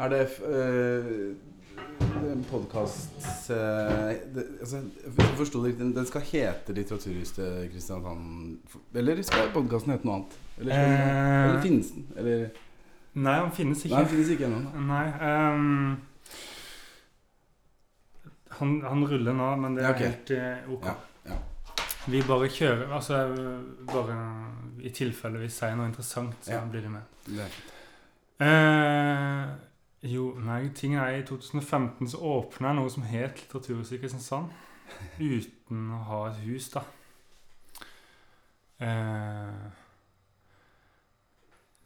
Er det uh, en podkast uh, altså, forsto det riktig. Den skal hete Litteraturhuset Kristiansand Eller skal podkasten hete noe annet? Eller, Eh. eller finnes den? Eller Nei, den finnes ikke. Nei, den finnes ikke ennå. Nei. um, han, han ruller nå, men det er okay. helt eh, ok. Ja, ja. Vi bare kjører Altså bare i tilfelle vi sier noe interessant, så Ja. blir de med. Det er fint. Eh, jo, nei, tingen er I 2015 så åpna jeg noe som het Litteraturhuset i Kristiansand. Uten å ha et hus, da. Eh,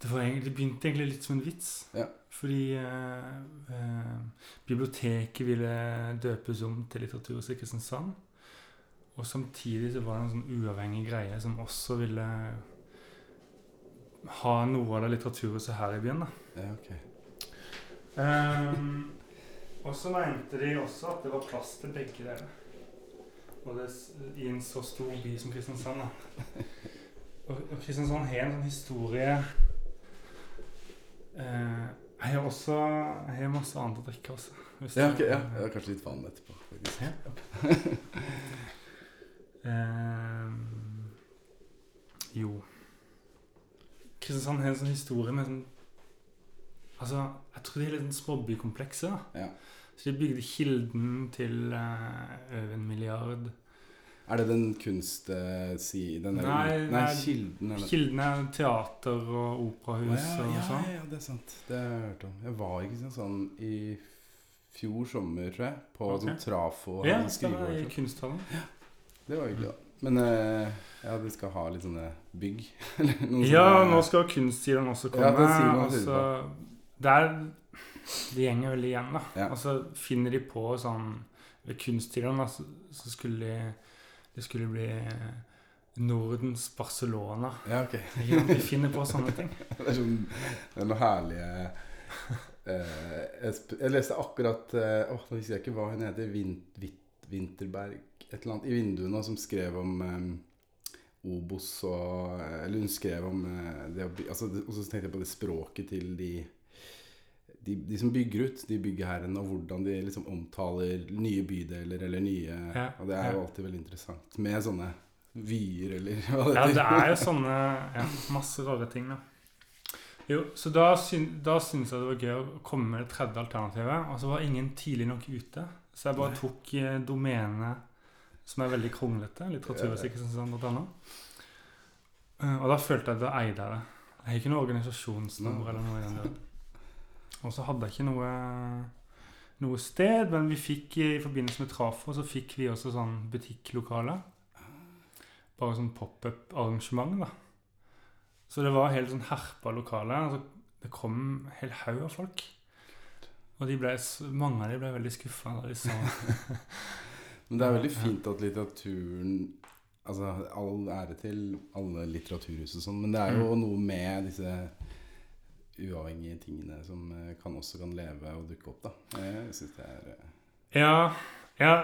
det, var egentlig, det begynte egentlig litt som en vits. Ja. Fordi eh, eh, biblioteket ville døpes om til Litteraturhuset i Kristiansand. Og samtidig så var det en sånn uavhengig greie som også ville ha noe av det litteraturhuset her i byen. da. Ja, ok. Ehm, og så mente de også at det var plass til begge deler. Og det i en så stor by som Kristiansand. da. Og, og Kristiansand har en sånn historie uh, Jeg har også jeg har masse annet å drikke også. Ja, okay, ja. Jeg har kanskje litt vann etterpå. Ja. Ehm, jo Kristiansand har en sånn historie med sånn Altså, jeg tror det er litt sånn småbykomplekse. Ja. Så de bygde Kilden til uh, over en milliard. Er det den kunst-si... Den Nei, nei, nei, Kilden er Kilden er teater og operahus ja, og ja, sånn. ja, det er sant. Det har jeg hørt om. Jeg var i sånn i fjor sommer, tror jeg. På okay. sånn trafo og Ja, det var i kunsthallen. Ja, Det var hyggelig, da. Men uh, ja, de skal ha litt sånne bygg. Ja, sånne- nå skal kunstsiden også komme. Ja, det sier man altså, der Det gjenger veldig igjen, da. Ja. Så finner de på sånn Ved kunststilen så, så skulle de Det skulle bli Nordens Barcelona. Ja, ok. De finner på sånne ting. Det er sånn Det er noe herlige eh, jeg, jeg leste akkurat eh, Åh, nå husker jeg ikke hva hun heter. Vin, Vit, Vinterberg Et eller annet i vinduene som skrev om eh, Obos og Eller hun skrev om eh, det altså, Og så tenkte jeg på det språket til de de, de som bygger ut de byggherrene, og hvordan de liksom omtaler nye bydeler eller nye Ja, Og det er jo alltid veldig interessant med sånne vyer eller hva Ja, heter. det er jo sånne ja, Masse rare ting, da. Jo, så da, syn, da syntes jeg det var gøy å komme med det tredje alternativet. Og så var ingen tidlig nok ute. Så jeg bare tok eh, domenet som er veldig kronglete. Litteraturmusikk.no. sånn, og da følte jeg at da eide jeg det. Jeg har ikke noe organisasjonsnummer eller noe. Og så hadde jeg ikke noe noe sted, men vi fikk i forbindelse med Trafo så fikk vi også sånn butikklokale. Bare sånn pop-up-arrangement, da. Så det var helt sånn herpa lokale. Altså, det kom en hel haug av folk. Og de ble, mange av de ble veldig skuffa da de så Men det er veldig fint at litteraturen Altså all ære til alle litteraturhus og sånn, men det er jo Mm. noe med disse uavhengige tingene som eh, kan også kan leve og dukke opp, da. Jeg syns det er eh, Ja, ja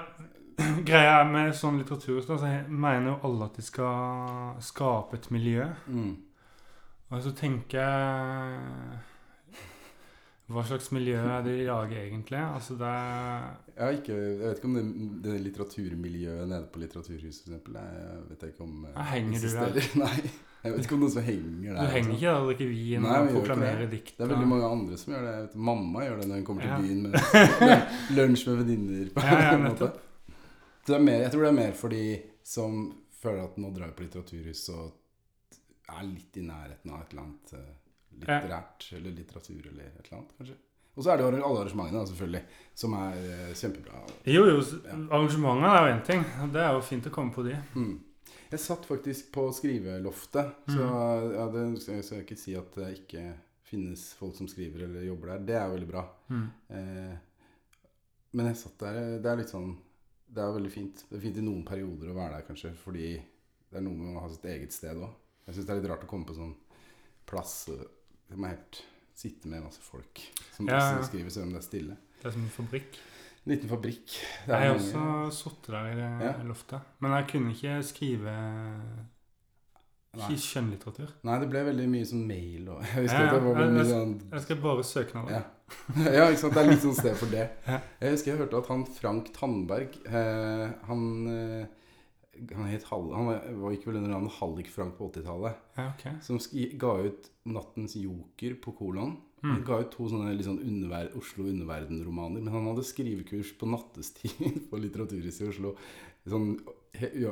Greia med sånn litteratur så jeg mener jo alle at de skal skape et miljø. mm. Og så tenker jeg Hva slags miljø er det de lager egentlig? Altså det jeg, ikke, jeg vet ikke om det, det litteraturmiljøet nede på Litteraturhuset, for eksempel. Jeg vet ikke om eh, henger du der? Nei. Jeg vet ikke om noen som henger der. Du henger liksom. ikke der og drikker vin Nei, og proklamerer det. dikt. Det er veldig mange andre som gjør det. Vet, mamma gjør det når hun kommer til byen med lunsj med venninner. Ja, ja, det er mer, jeg tror det er mer for de som føler at nå drar jeg på litteraturhus og er litt i nærheten av et eller annet eh, litterært eller litteratur eller et eller annet, kanskje. Og så er det jo alle arrangementene, da, selvfølgelig, som er eh, kjempebra. Jo, jo, arrangementer er jo én ting. Det er jo fint å komme på de. Mm. Jeg satt faktisk på skriveloftet, så Mm. ja, det jeg skal ikke si at det ikke finnes folk som skriver eller jobber der. Det er veldig bra. Mm. Eh, men jeg satt der Det er litt sånn Det er veldig fint. Det er fint i noen perioder å være der, kanskje, fordi det er noe med å ha sitt eget sted òg. Jeg syns det er litt rart å komme på sånn plass eh, Det må helt sitte med masse folk som Ja, ja. skriver, selv om det er stille. Det er som en fabrikk. En liten fabrikk. Det Jeg har også sittet der i Ja. loftet. Men jeg kunne ikke skrive Nei. Ikke. Nei, det ble veldig mye sånn mail og Jeg Ja, at det var ja. Jeg- sånn Jeg skal bare søknader. Ja. ja, ikke sant. Det er litt sånn sted for det. Jeg husker jeg hørte at han Frank Tandberg eh, Han eh, han, het Hall, han var- var ikke vel under navnet Hallik-Frank på 80-tallet. Ja, ok. Som ga ut 'Nattens joker' på kolon. Han Mm. ga ut to sånne sånn underver Oslo Underverden-romaner. Men han hadde skrivekurs på nattestid på Litteraturhuset i Oslo. Sånn,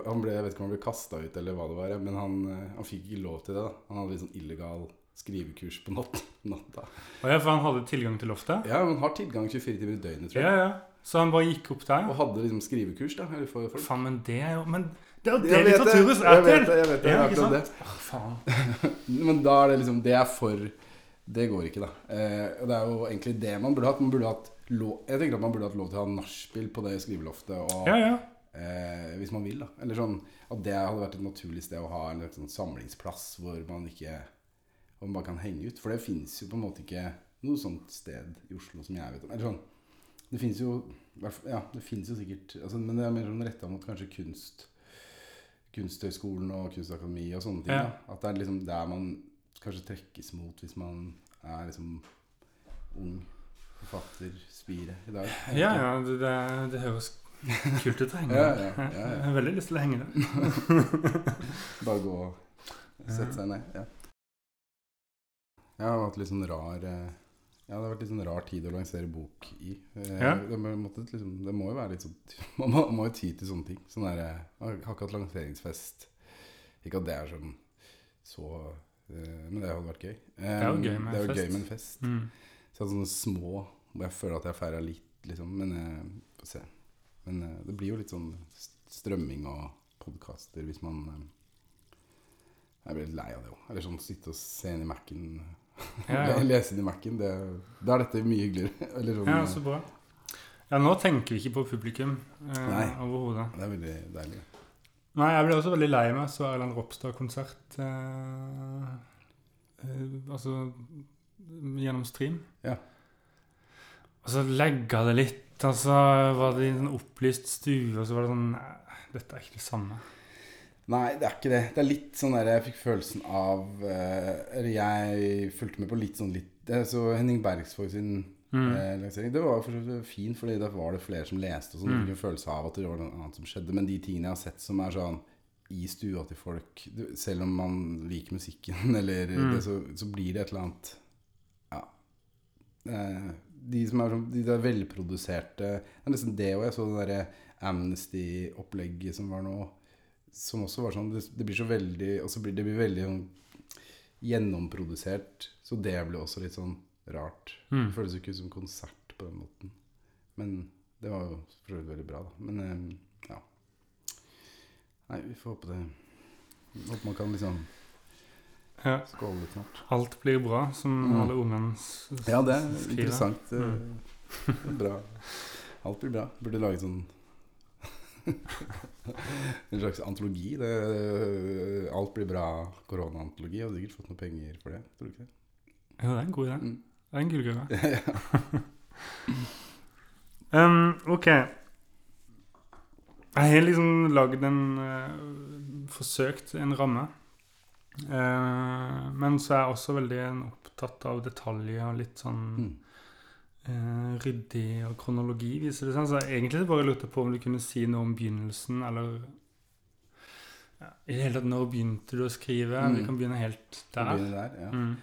han ble, jeg vet ikke om han ble kasta ut eller hva det var, men han, eh, han fikk ikke lov til det. da Han hadde litt sånn illegal skrivekurs på natt, natta. Og ja, for han hadde tilgang til loftet? Ja, han har tilgang 24 timer i døgnet, tror jeg. ja. ja. Så han bare gikk opp der? Og hadde liksom skrivekurs, da. Eller for folk. Faen, men det er jo Men det er jo det Jeg vet det, jeg er vet det, jeg vet det, Ja, det er ikke sant? Åh, faen. Men da er det liksom Det er for Det går ikke, da. Eh, det er jo egentlig det man burde hatt. Man burde hatt lov, jeg tenker at man burde hatt lov til å ha nachspiel på det skriveloftet. Og, Ja, ja. eh, hvis man vil, da. Eller sånn at det hadde vært et naturlig sted å ha en sånn samlingsplass hvor man ikke Hvor man bare kan henge ut. For det fins jo på en måte ikke noe sånt sted i Oslo som jeg vet om. Eller sånn Det fins jo Ja, det fins jo sikkert altså, Men det er mer sånn retta mot kanskje kunst Kunsthøgskolen og Kunstakademi og sånne ting. Ja. Da. At det er liksom der man kanskje trekkes mot hvis man er liksom ung forfatterspire i dag. Jeg Ja, ja, det, det, det høres kult ut å henge der. ja, ja, ja. Jeg har veldig lyst til å henge der. Bare gå og sette seg ned. Ja. Jeg har hatt litt sånn rar eh, Ja, det har vært litt sånn rar tid å lansere bok i. Eh, Ja. Det, må, måtte liksom, det må jo være litt sånn Man må, må jo ty til sånne ting. Sånn der, eh, Jeg har ikke hatt lanseringsfest. Ikke at det er sånn så eh, Men det hadde vært gøy. Eh, er jo gøy med det er jo gøy med en fest. Mm. Så jeg sånne små hvor jeg føler at jeg feira litt, liksom. Men uh, se. Men uh, det blir jo litt sånn strømming og podkaster hvis man eh, Jeg blir litt lei av det òg. Eller sånn sitte og se inn i Mac-en. Ja, ja. Lese inn i Mac-en. det- Da er dette mye hyggeligere. Eller sånn, ja, eh, så bra. Ja, nå tenker vi ikke på publikum uh, overhodet. Det er veldig deilig. Nei, jeg ble også veldig lei meg så Erland Ropstad-konsert eh, eh, Altså gjennom stream. Ja. Og så legga det litt, og så var det i en opplyst stue, og så var det sånn Nei, dette er ikke det samme. Nei, det er ikke det. Det er litt sånn der Jeg fikk følelsen av eh, Eller jeg fulgte med på litt sånn litt er Så Henning Bergsvåg sin Mm. eh, Det var for fint, Fordi da var det flere som leste. Og sånn, Mm. Fikk en følelse av at det var noe annet som skjedde. Men de tingene jeg har sett som er sånn i stua til folk Selv om man liker musikken, eller Mm. det, så, så blir det et eller annet Ja. Eh, de som er sånn De der velproduserte Det er nesten det òg. Jeg så det derre Amnesty-opplegget som var nå. Som også var sånn Det, det blir så veldig Og så blir det blir veldig sånn gjennomprodusert. Så det blir også litt sånn rart. Mm. Det føles jo ikke ut som konsert på den måten. Men det var jo vidt veldig bra, da. Men eh, ja. Nei, vi får håpe det Håper man kan liksom Ja. skåle litt snart. Alt blir bra, som Mm. alle ungene skriver. Ja, det er interessant. eh, Mm. bra. Alt blir bra. Burde lage sånn En slags antologi. Det, alt blir bra koronaantologi. Hadde sikkert fått noe penger for det. Tror du ikke det? Jo, det er en god idé. Mm. Det en gullgruve. ja. Um, ok. Jeg har liksom lagd en uh, Forsøkt en ramme. Uh, men så er jeg også veldig opptatt av detaljer og litt sånn Mm. uh, ryddig og kronologi, viser det seg. Så egentlig bare lurte på om du kunne si noe om begynnelsen, eller ja, I det hele tatt, når begynte du å skrive? Mm. Vi kan begynne helt der. begynne der? Ja. Mm.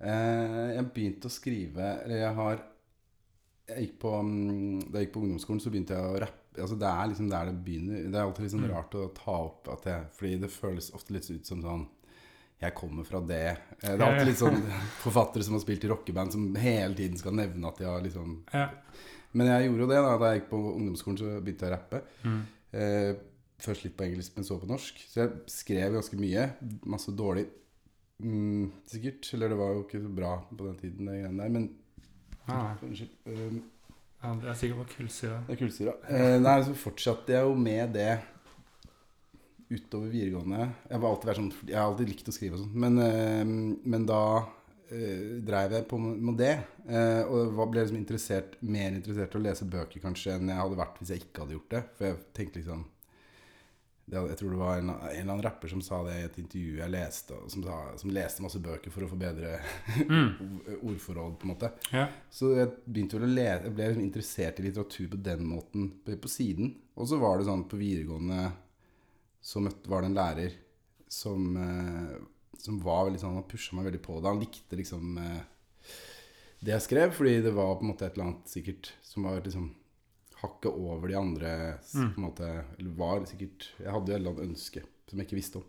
Eh, jeg begynte å skrive Eller jeg har jeg gikk på, mm, Da jeg gikk på ungdomsskolen, så begynte jeg å rappe. Altså, det er liksom der det begynner. Det er alltid sånn Mm. rart å ta opp at jeg, Fordi det føles ofte litt ut som sånn Jeg kommer fra det. Eh, Det er alltid litt sånn forfattere som har spilt i rockeband, som hele tiden skal nevne at de har liksom Ja. Men jeg gjorde jo det da Da jeg gikk på ungdomsskolen, så begynte jeg å rappe. Mm. Eh, først litt på engelsk, men så på norsk. Så jeg skrev ganske mye. Masse dårlig. Mm, sikkert. Eller det var jo ikke så bra på den tiden, det greiene der. Men Ah, Unnskyld. Um, ja, det er sikkert bare kullsyre. det er kullsyra. Eh, nei, så fortsatte jeg jo med det utover videregående. Jeg, var alltid sånn, jeg har alltid likt å skrive og sånn. Men, eh, men da eh, dreiv jeg på med det. Eh, og ble liksom interessert, mer interessert i å lese bøker kanskje enn jeg hadde vært hvis jeg ikke hadde gjort det. For jeg tenkte liksom det, Jeg tror det var en, en eller annen rapper som sa det i et intervju jeg leste, som, sa, som leste masse bøker for å få bedre Mm. ordforråd, på en måte. Ja. Så jeg begynte vel å lese Jeg ble liksom interessert i litteratur på den måten på, på siden. Og så var det sånn på videregående så møtte, var det en lærer som, eh, som var veldig sånn Han pusha meg veldig på det. Han likte liksom eh, det jeg skrev, fordi det var på en måte et eller annet sikkert som var liksom hakket over de andre Mm. på en måte Eller var sikkert Jeg hadde jo et eller annet ønske som jeg ikke visste om.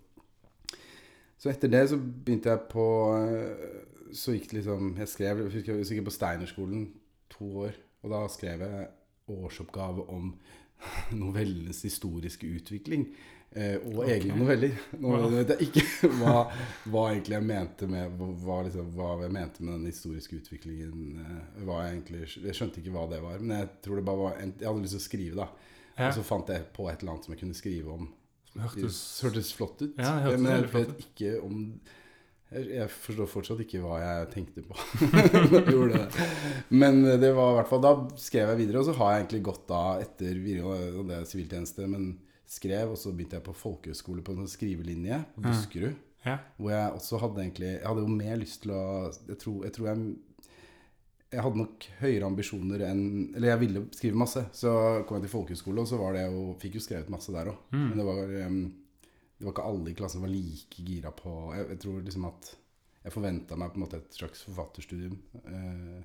Så etter det så begynte jeg på eh, Så gikk det liksom Jeg skrev jeg husker jeg sikkert på Steinerskolen to år, og da skrev jeg årsoppgave om novellenes historiske utvikling. Eh, og okay. egne noveller. Nå vet jeg ikke hva, hva egentlig jeg mente med hva, liksom, hva jeg mente med den historiske utviklingen. Eh, jeg, egentlig, jeg skjønte ikke hva det var, men jeg tror det bare var en, Jeg hadde lyst til å skrive, da. Ja. Og så fant jeg på et eller annet som jeg kunne skrive om. Hørtes hørtes flott ut. Ja, hørtes men jeg vet ikke om jeg, forstår fortsatt ikke hva jeg tenkte på. jeg det. Men det var i hvert fall Da skrev jeg videre, og så har jeg egentlig gått av etter videregående, er siviltjeneste, men skrev, og så begynte jeg på folkehøyskole på en skrivelinje på Buskerud. Buskerud. Ja. Hvor jeg også hadde egentlig Jeg hadde jo mer lyst til å Jeg tror jeg, tror jeg jeg hadde nok høyere ambisjoner enn Eller jeg ville skrive masse. Så kom jeg til folkehøyskole, og så var det jo Fikk jo skrevet masse der òg. Mm. Men det var, det var ikke alle i klassen som var like gira på Jeg, jeg tror liksom at jeg forventa meg på en måte et slags forfatterstudium. Eh,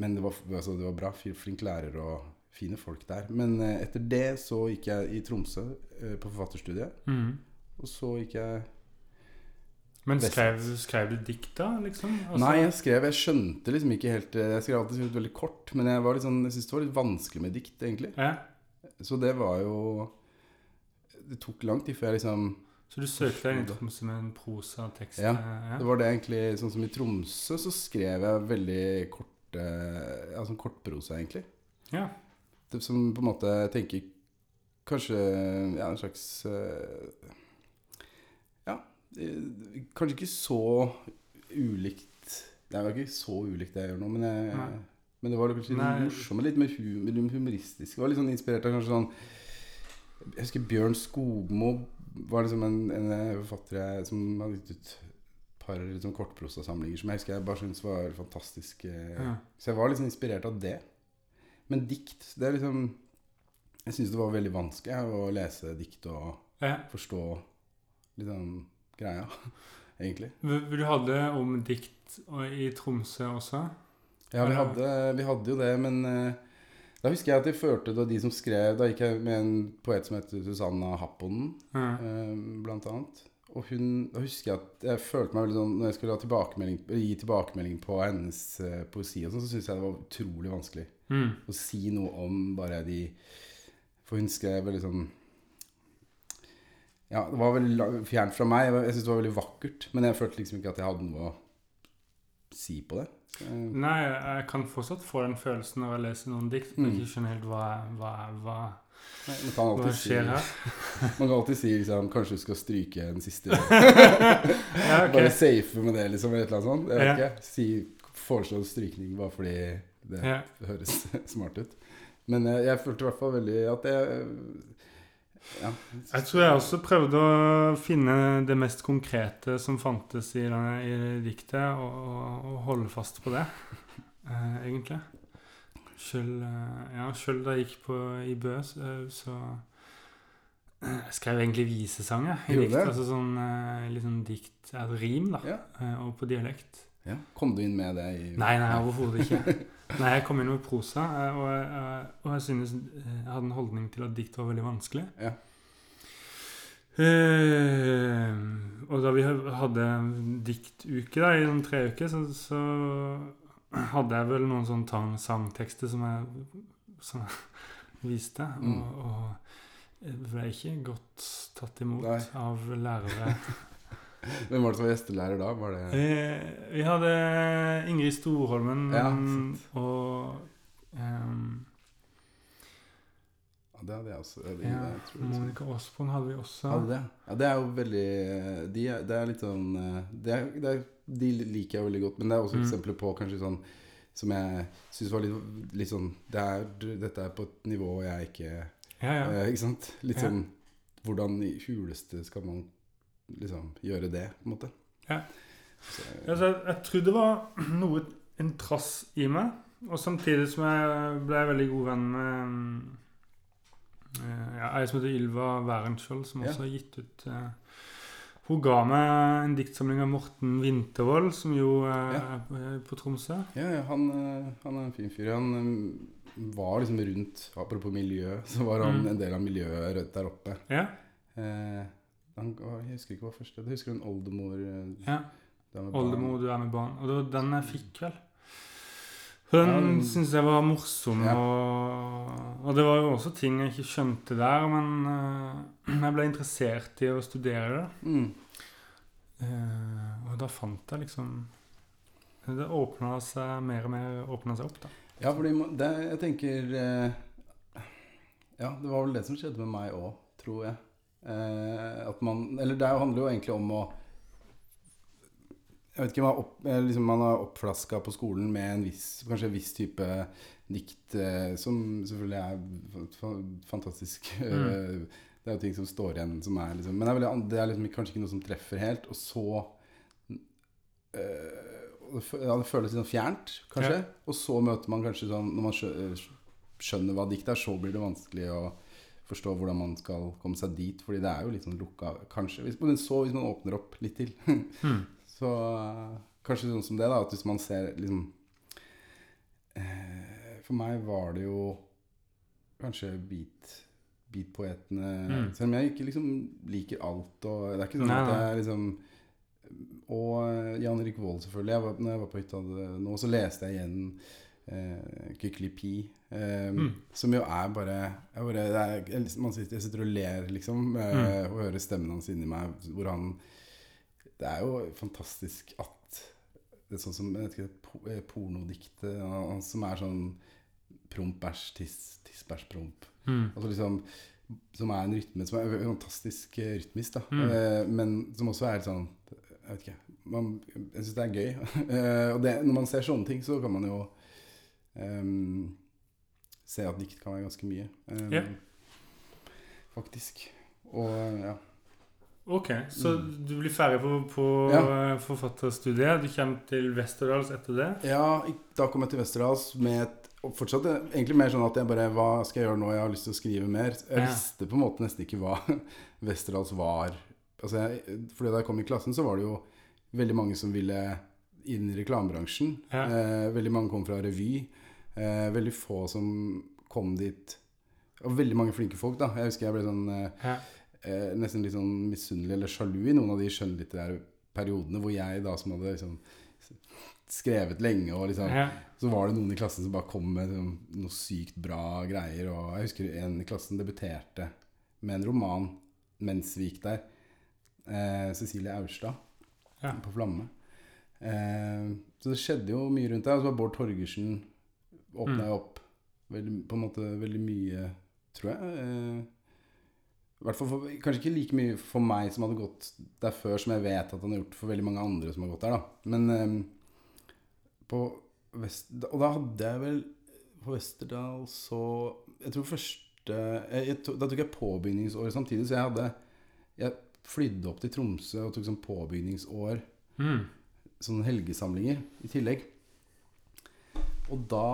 men det var, altså, det var bra. Flink lærer og fine folk der. Men eh, etter det så gikk jeg i Tromsø eh, på forfatterstudiet. Mm. Og så gikk jeg Men skrev, skrev du dikt da, liksom? Altså- Nei, jeg skrev Jeg skjønte liksom ikke helt eh, Jeg skrev alltid skrevet veldig kort, men jeg, var litt sånn, jeg syntes det var litt vanskelig med dikt, egentlig. Ja. Så det var jo Det tok lang tid før jeg liksom Så du søkte deg inn i Tromsø med en prosatekst? Ja, ja. Det var det egentlig Sånn som i Tromsø så skrev jeg veldig korte Ja, sånn kortprosa, egentlig. ja. Det som på en måte jeg tenker Kanskje ja, en slags eh, Ja, eh, kanskje ikke så ulikt Det er jo ikke så ulikt det jeg gjør nå, men, jeg, men det var kanskje litt morsomt, litt mer hum, humoristisk. Det var litt sånn inspirert av kanskje sånn Jeg husker Bjørn Skogmo var liksom en, en forfatter jeg, som hadde gitt ut et par liksom, kortprosasamlinger som jeg husker jeg bare syntes var fantastisk. eh, ja. så jeg var litt sånn inspirert av det. Men dikt, det er liksom Jeg syns det var veldig vanskelig å lese dikt og ja. forstå liksom greia, egentlig. Du hadde om dikt i Tromsø også? Ja, vi hadde, vi hadde jo det, men eh, da husker jeg at jeg førte da de som skrev Da gikk jeg med en poet som heter Susanna Happonen, Ja. eh, blant annet. Og hun, da husker jeg at jeg følte meg veldig sånn Når jeg skulle tilbakemelding, gi tilbakemelding på hennes eh, poesi, og sånn, så syntes jeg det var utrolig vanskelig. Mm. å si noe om bare de For hun skrev veldig sånn Ja, det var veldig fjernt fra meg. Jeg syntes det var veldig vakkert. Men jeg følte liksom ikke at jeg hadde noe å si på det. Eh, Nei, jeg kan fortsatt få den følelsen når jeg leser noen dikt. Men Mm. ikke skjønner helt hva, hva, hva, Man kan hva skjer her. man kan alltid si liksom, kanskje du skal stryke en siste Ja, okay. Bare safe med det, liksom. Eller et eller annet sånt. Jeg vet Ja. ikke. Si, foreslå strykning bare fordi det Ja. høres smart ut. Men eh, jeg følte i hvert fall veldig at jeg Ja. Jeg tror jeg også prøvde å finne det mest konkrete som fantes i, denne, i diktet, og, og, holde fast på det, eh, egentlig. Selv, eh, ja, selv da jeg gikk på, i Bø, så, så Jeg skrev egentlig visesanger i dikt. Altså sånn eh, litt sånn dikt Et rim, da. Ja. eh, Og på dialekt. Ja. Kom du inn med det i Nei, nei, overhodet ikke. Nei, jeg kom inn med prosa, eh, og, jeg- og jeg synes eh, jeg hadde en holdning til at dikt var veldig vanskelig. Ja. Uh, og da vi hadde diktuke da, i sånn tre uker, så, så hadde jeg vel noen sånne tang- sangtekster som jeg, som jeg viste. Mm. Og, og ble ikke godt tatt imot Nei. av lærere. Hvem var det som var gjestelærer da? Var det Eh, vi hadde Ingrid Storholmen Ja, og um, ja, Det hadde jeg også. Det, ja, jeg tror Monica Aasbrun hadde vi også. Hadde det? Ja, det er jo veldig de Det er litt sånn eh, det er, det er, De liker jeg veldig godt, men det er også Mm. eksempler på kanskje sånn som jeg syns var litt, litt sånn det er, Dette er på et nivå jeg ikke Ja, ja. eh, Ikke sant? Litt sånn hvordan i huleste skal man liksom gjøre det, på en måte. Ja. Så, Altså, jeg, jeg tror det var noe en trass i meg. Og samtidig som jeg ble veldig god venn med eh, ja, ei som heter Ylva Wærenskjold, som Ja. også har gitt ut uh, Hun ga meg en diktsamling av Morten Wintervold, som jo uh, Ja. er på- Tromsø. ja, ja han, eh, han er en fin fyr. Han eh, var liksom rundt Apropos miljø, så var han Mm. en del av miljøet rødt der oppe. Ja. Eh, han, jeg husker ikke hva første Jeg husker en oldemor eh, ja. Oldemor, du er med barn. Og det var den jeg fikk, vel. Den Ja, syntes jeg var morsom, Ja. og, og det var jo også ting jeg ikke skjønte der, men uh, jeg ble interessert i å studere det. Mm. Uh, og da fant jeg liksom Det åpna seg mer og mer åpna seg opp, da. Ja, fordi det, jeg tenker uh, Ja, det var vel det som skjedde med meg òg, tror jeg. Eh, at man Eller det handler jo egentlig om å Jeg vet ikke, man, opp, eh, liksom man er oppflaska på skolen med en viss, kanskje en viss type dikt, eh, som selvfølgelig er fa- fa- fantastisk. Mm. det er jo ting som står igjen som er liksom Men det er, veldig, det er liksom kanskje ikke noe som treffer helt. Og så ja, det føles litt sånn fjernt, kanskje. Ja. Og så møter man kanskje sånn Når man skjønner hva dikt er, så blir det vanskelig å forstå hvordan man skal komme seg dit. Fordi det er jo litt sånn lukka, kanskje. Hvis, man, så hvis man åpner opp litt til. Hmm. Så kanskje sånn som det, da. At hvis man ser liksom eh, For meg var det jo kanskje beat beatpoetene Mm. Selv om jeg ikke liksom liker alt. Og det er ikke sånn Nei, at jeg liksom Og eh, Jan Erik Vold, selvfølgelig. Jeg var, når jeg var på hytta nå, så leste jeg igjen eh, Kykeli Pi. Eh, Mm. Som jo er bare, jeg bare det er, jeg, man sitter, jeg sitter og ler, liksom, uh, og hører stemmen hans inni meg. Hvor han Det er jo fantastisk at det er sånn som ikke, po- pornodiktet han- han som er sånn promp, bæsj, tiss, tiss, bæsj, promp. Mm. Altså liksom Som er en rytme som er fantastisk rytmisk, da. Mm. Eh, men som også er sånn Jeg vet ikke. Man, jeg syns det er gøy. Og det, når man ser sånne ting, så kan man jo ehm, se at dikt kan være ganske mye. um, Ja. Faktisk. Og ja. Ok, så du blir ferdig på, på Mm. Ja. forfatterstudiet. Du kommer til Westerdals etter det. Ja, da kom jeg til Westerdals med et og fortsatt eh, egentlig mer sånn at jeg bare Hva skal jeg gjøre nå? Jeg har lyst til å skrive mer. Jeg Ja. visste på en måte nesten ikke hva Westerdals var. Altså jeg, fordi da jeg kom i klassen, så var det jo veldig mange som ville inn i reklamebransjen. Ja. Eh, veldig mange kom fra revy. Eh, veldig få som kom dit. Og veldig mange flinke folk, da. Jeg husker jeg ble sånn eh, eh, nesten litt sånn misunnelig eller sjalu i noen av de skjønnlitterære periodene hvor jeg da som hadde liksom skrevet lenge og liksom Ja. Så var det noen i klassen som bare kom med liksom, noe sykt bra greier. Og jeg husker en i klassen debuterte med en roman mens vi gikk der. Eh, Cecilie Aurstad Ja. på Flamme. Eh, så det skjedde jo mye rundt der. Og så var Bård Torgersen åpna jeg opp veldig, på en måte veldig mye, tror jeg. Eh, i hvert fall for, Kanskje ikke like mye for meg som hadde gått der før, som jeg vet at han har gjort for veldig mange andre som har gått der. da Men eh, på Vest, Og da hadde jeg vel På Westerdal så Jeg tror første jeg, jeg, to- Da tok jeg påbygningsår samtidig, så jeg hadde Jeg flydde opp til Tromsø og tok sånn påbygningsår Mm. sånne helgesamlinger i tillegg. Og da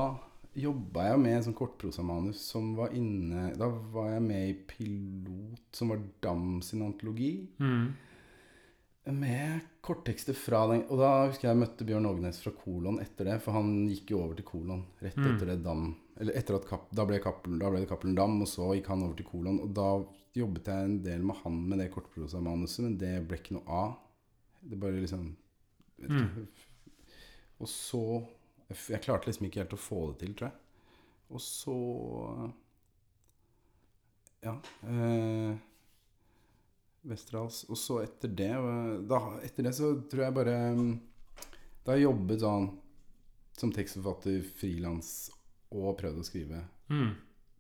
jobba jeg med en sånn kortprosamanus som var inne Da var jeg med i Pilot, som var Dam sin antologi. Mm. Med korttekster fra den Og da husker jeg jeg møtte Bjørn Ågnes fra Kolon etter det, for han gikk jo over til Kolon rett Mm. etter det Dam Eller etter at Kap, da, ble Cappelen, da ble det Cappelen Dam, og så gikk han over til Kolon. Og da jobbet jeg en del med han med det kortprosamanuset, men det ble ikke noe av. Det bare liksom vet ikke. Og så jeg, jeg klarte liksom ikke helt å få det til, tror jeg. Og så Ja. Eh, Westerdals. Og så etter det da, Etter det så tror jeg bare mm, Da har jeg jobbet sånn som tekstforfatter frilans og prøvd å skrive mm.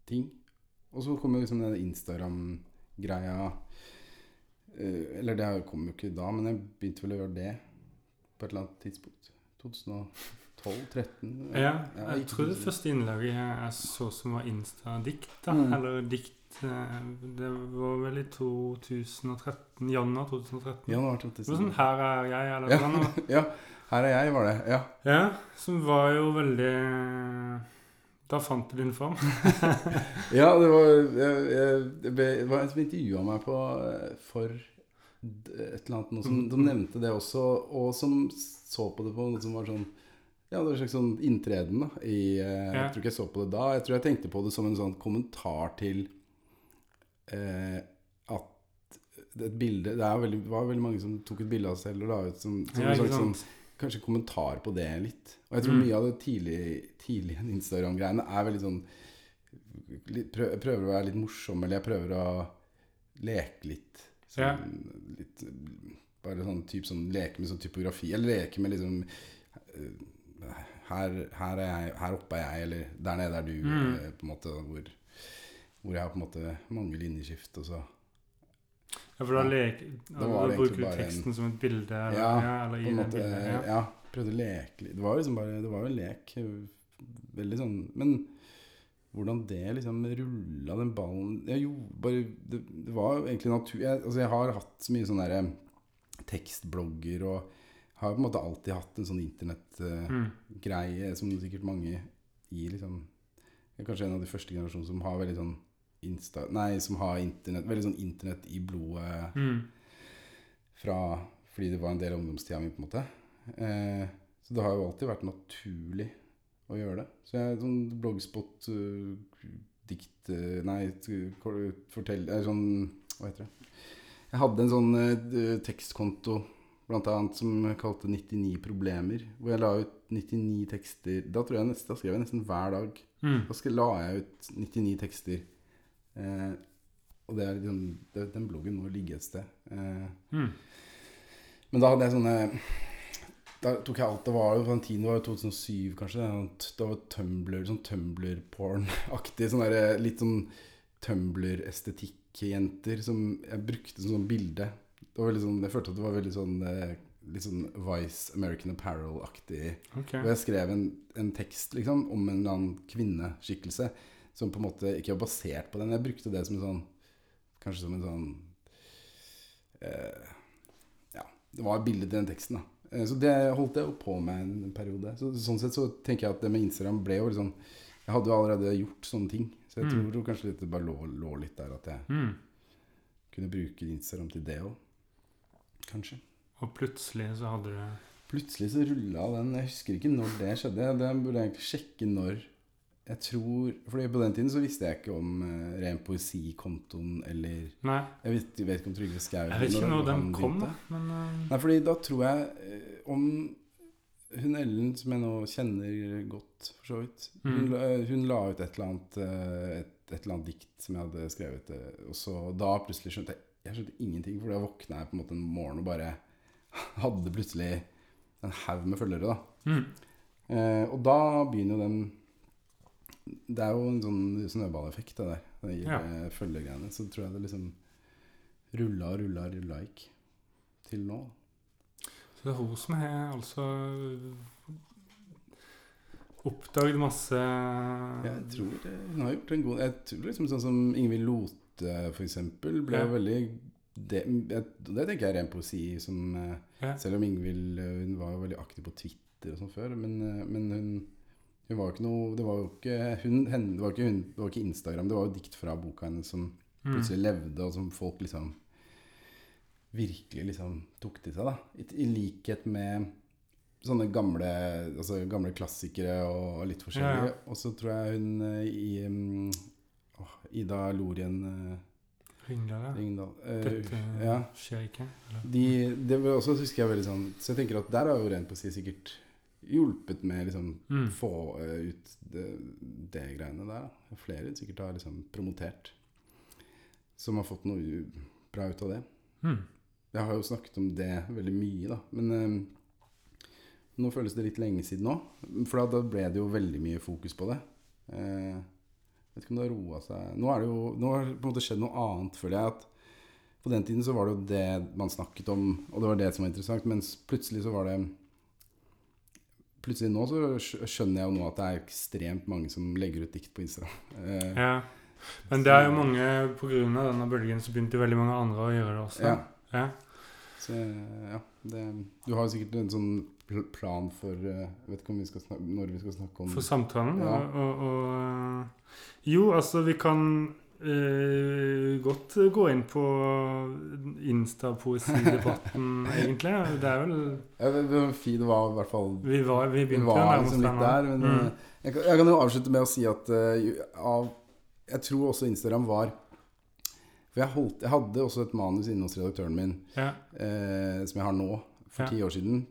ting. Og så kommer liksom den Instagram-greia eh, Eller det kom jo ikke da, men jeg begynte vel å gjøre det på et eller annet tidspunkt. 2012-13? Ja, Ja, jeg tror det første innlaget jeg så som var Insta-dikt, da. Mm. Eller dikt eh, Det var vel i 2013. Januar 2013. Januar Det var 2013. sånn 'Her er jeg', eller Ja. noe. Ja, her er jeg, var det. Ja. Ja, som var jo veldig Da fant du din form. Ja, det var Jeg, jeg, jeg det var en som intervjua meg på eh, for et eller annet noe som, Mm. som nevnte det også, og som så på det på noe som var sånn Ja, det var en slags sånn inntreden da i eh. Jeg tror ikke jeg så på det da. Jeg tror jeg tenkte på det som en sånn kommentar til eh, at et bilde Det er veldig, var veldig mange som tok et bilde av seg selv og la ut som, som Ja, en slags sånn kanskje kommentar på det litt. Og jeg tror Mm. mye av det tidlige, tidlig Instagram-greiene er veldig sånn litt, Jeg prøver å være litt morsom, eller jeg prøver å leke litt. Sånn, Ja. litt bare sånn type sånn leke med sånn typografi. Eller leke med liksom eh, her, her, er jeg, her oppe er jeg, eller der nede er du. Mm. På en måte hvor, hvor jeg har på en måte mange linjeskift. Og så Ja, for da, leke, Da bruker du teksten en- som et bilde? Eller, Ja, ja, eller på en måte, bildet? ja. Ja. prøvde å leke litt. Det var liksom bare Det var jo lek. Veldig sånn Men hvordan det liksom rulla den ballen Jeg gjorde bare Det, det var egentlig natur... Jeg, altså jeg har hatt så mye sånne derre tekstblogger og har på en måte alltid hatt en sånn internettgreie Mm. som sikkert mange i liksom kanskje en av de første generasjonene som har veldig sånn Insta... Nei, som har internett Veldig sånn internett i blodet Mm. fra Fordi det var en del av ungdomstida mi, på en måte. Eh, så det har jo alltid vært naturlig å gjøre det. Så jeg sånn bloggspot, uh, dikt uh, Nei, fortell uh, Sånn Hva heter det? Jeg hadde en sånn eh, tekstkonto blant annet som jeg kalte 99 problemer. Hvor jeg la ut 99 tekster. Da tror jeg nesten, da skrev jeg nesten hver dag. Mm. Da la jeg ut 99 tekster. Eh, og det er liksom det, Den bloggen må ligge et sted. Eh, Mm. men da hadde jeg sånne Da tok jeg alt Det var på den tiden, det var jo 2007 kanskje. Da var Tumblr, sånn Tumblr-porn-aktig. Sånn litt sånn Tumblr-estetikk-jenter som jeg brukte som sånn bilde. Det var veldig sånn, jeg følte at det var veldig sånn eh, Litt sånn Vice American Apparel-aktig. Okay. Og jeg skrev en, en tekst liksom om en eller annen kvinneskikkelse som på en måte ikke var basert på den. Jeg brukte det som en sånn Kanskje som en sånn eh, Ja, det var et bilde til den teksten, da. Eh, Så det holdt jeg jo på med en, en periode. Så, sånn sett så tenker jeg at det med Instagram ble jo liksom Jeg hadde jo allerede gjort sånne ting. Så jeg Mm. tror kanskje det bare lå, lå litt der at jeg Mm. kunne bruke Instagram til det òg. Kanskje. Og plutselig så hadde du Plutselig så rulla den. Jeg husker ikke når det skjedde. Det burde jeg egentlig sjekke når. Jeg tror fordi på den tiden så visste jeg ikke om uh, Ren poesi-kontoen eller Nei, Jeg vet, jeg vet ikke om Trygve Skau jeg vet ikke når den kom, da. Men uh... Nei, fordi da tror jeg eh, om hun Ellen, som jeg nå kjenner godt, for så vidt hun, Mm. la- hun la ut et eller annet et, et eller annet dikt som jeg hadde skrevet. Og så da plutselig skjønte jeg Jeg skjønte ingenting, for da våkna jeg på en måte en morgen og bare hadde plutselig en haug med følgere, da. mm. Eh, og da begynner jo den Det er jo en sånn snøballeffekt, det der. Det gir Ja. eh, følgegreiene. Så tror jeg det liksom rulla og rulla og rulla gikk. Til nå. Så det er hun som har altså oppdaget masse Jeg tror eh, hun har gjort en god Jeg tror liksom sånn som Ingvild Lote, for eksempel, ble Ja. veldig det, det tenker jeg er ren poesi som eh, Ja. Selv om Ingvild eh, hun var jo veldig aktiv på Twitter og sånn før, men, eh, men hun hun var jo ikke noe Det var jo ikke, hun, henne, det var ikke, hun, det var ikke Instagram, det var jo dikt fra boka hennes som Mm. plutselig levde, og som folk liksom virkelig liksom tok til seg, da. I, likhet med sånne gamle, altså gamle klassikere og litt forskjellige. Ja, ja. Og så tror jeg hun i åh, Ida Lorien eh, Ringdal, ja. Ringdal eh, Dette ja. skjer ikke. De, det var også, husker jeg veldig sånn Så jeg tenker at der har jo Ren poesi sikkert hjulpet med liksom Mm. få eh, ut det, det greiene der. da. Flere sikkert har liksom promotert som har fått noe bra ut av det. Mm. Jeg har jo snakket om det veldig mye, da. Men eh, nå føles det litt lenge siden nå. For da ble det jo veldig mye fokus på det. Eh, vet ikke om det har roa seg Nå er det jo Nå har det på en måte skjedd noe annet, føler jeg. at På den tiden så var det jo det man snakket om, og det var det som var interessant. Mens plutselig så var det plutselig nå så skjønner jeg jo nå at det er ekstremt mange som legger ut dikt på Instagram. Eh, Ja. Men det er jo mange av denne bølgen så begynte veldig mange andre å gjøre det også. Ja. Ja. Så ja, det, du har jo sikkert en sånn plan for eh, Jeg vet ikke vi snakke, når vi skal snakke om For samtalen. Ja. Og, og, og Jo, altså, vi kan eh, godt gå inn på Insta-poesidebatten, egentlig. Det er vel ja, det, det var fint, det var i hvert fall Vi, var, vi begynte vi var liksom litt der Men Mm. eh, jeg, kan, jeg kan jo avslutte med å si at uh, av Jeg tror også Instagram var For jeg, holdt, jeg hadde også et manus inne hos redaktøren min Ja. eh, som jeg har nå, for ti år siden.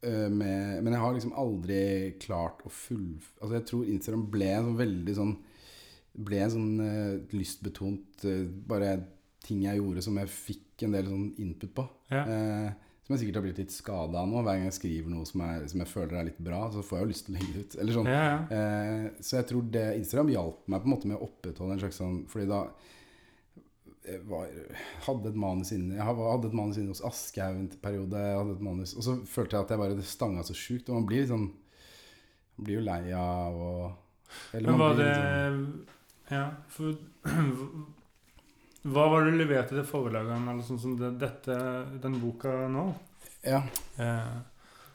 Eh, med, men jeg har liksom aldri klart å fullføre Altså jeg tror Instagram ble en sånn veldig sånn Ble en sånn uh, lystbetont uh, Bare ting jeg gjorde som jeg fikk en del sånn input på. Ja. Uh, som jeg sikkert har blitt litt skada av nå. Hver gang jeg skriver noe som, er, som jeg føler er litt bra, så får jeg jo lyst til å legge det ut. Eller sånn. Ja, ja. Så jeg tror det Instagram hjalp meg på en måte med å opprettholde en slags sånn Fordi da jeg var, hadde et manus inne Jeg hadde et manus inne hos Aschehoug en periode. Og så følte jeg at jeg bare stanga så sjukt. Og man blir litt sånn Man blir jo lei av å Men var det sånn- Ja, for Hva var det du leverte til forlagene, eller sånn som det, dette, den boka nå? Ja. Eh,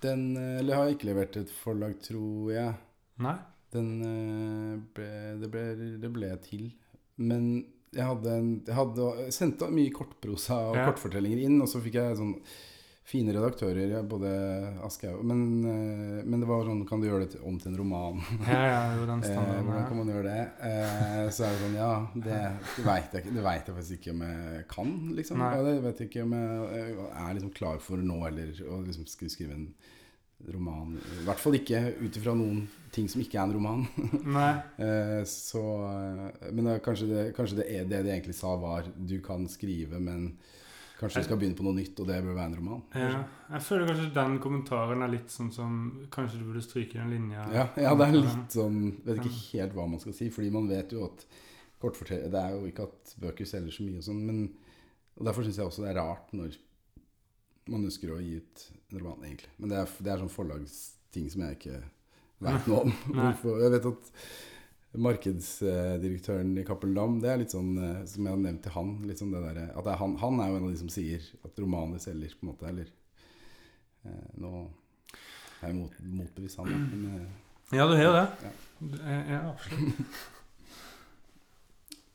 Den eh, Eller har jeg ikke levert til et forlag, tror jeg. nei? Den eh, ble, det, ble, det ble til. Men jeg hadde, en, jeg hadde sendte mye kortprosa og Ja. kortfortellinger inn, og så fikk jeg sånn fine redaktører, både Aschehoug men, eh, men det var sånn Kan du gjøre det om til en roman? Ja, ja, jo, den Eh, standarden. hvordan kan man gjøre det? Eh, så er det sånn Ja, det, det veit jeg. Det vet jeg faktisk ikke om jeg kan, liksom. Ja, det vet jeg ikke om jeg, jeg er liksom klar for nå heller å liksom skrive en roman. I hvert fall ikke ut ifra noen ting som ikke er en roman. Eh, så eh, Men det, kanskje, det, kanskje det, er det de egentlig sa, var du kan skrive, men kanskje du skal begynne på noe nytt, og det bør være en roman. Ja. Jeg føler kanskje den kommentaren er litt sånn som Kanskje du burde stryke den linja. Ja, ja, det er litt sånn Vet ikke helt hva man skal si, fordi man vet jo at kortfortell... Det er jo ikke at bøker selger så mye og sånn, men Og derfor syns jeg også det er rart når man ønsker å gi ut en roman, egentlig. Men det er, det er sånn forlagsting som jeg ikke veit noe om. Hvorfor, jeg vet at markedsdirektøren i Cappelen Dam, det er litt sånn eh, som jeg har nevnt til han, litt sånn det der, at er han, han er jo en av de som sier at romaner selger, på en måte. Eller eh, Nå er jeg mot, motbevist han, men eh, Ja, du har jo det. Ja. Ja, ja, absolutt.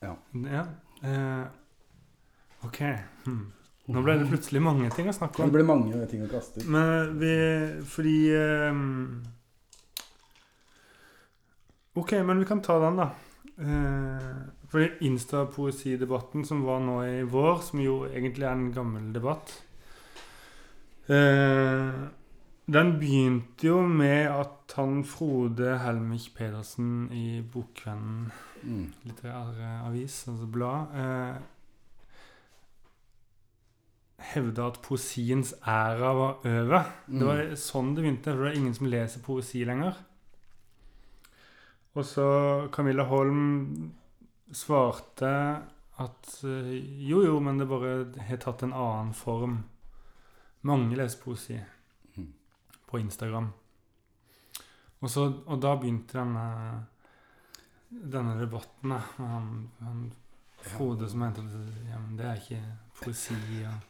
Ja. ja. Eh, ok. Hmm. Nå ble det plutselig mange ting å snakke om. Det ble mange ting å kaste ut. Men vi Fordi um, Ok, men vi kan ta den, da. Uh, fordi Insta-poesidebatten som var nå i vår, som jo egentlig er en gammel debatt uh, Den begynte jo med at han Frode Helmich Pedersen i Bokvennen Mm. litterær avis, altså blad, eh, hevda at poesiens æra var over. Det var Mm. sånn det begynte, for det er ingen som leser poesi lenger. Og så Camilla Holm svarte at eh, jo, jo, men det bare har tatt en annen form. Mange leser poesi Mm. på Instagram. Og, så, og da begynte denne denne debatten med han, han Frode som mente at ja, det er ikke poesi. Og,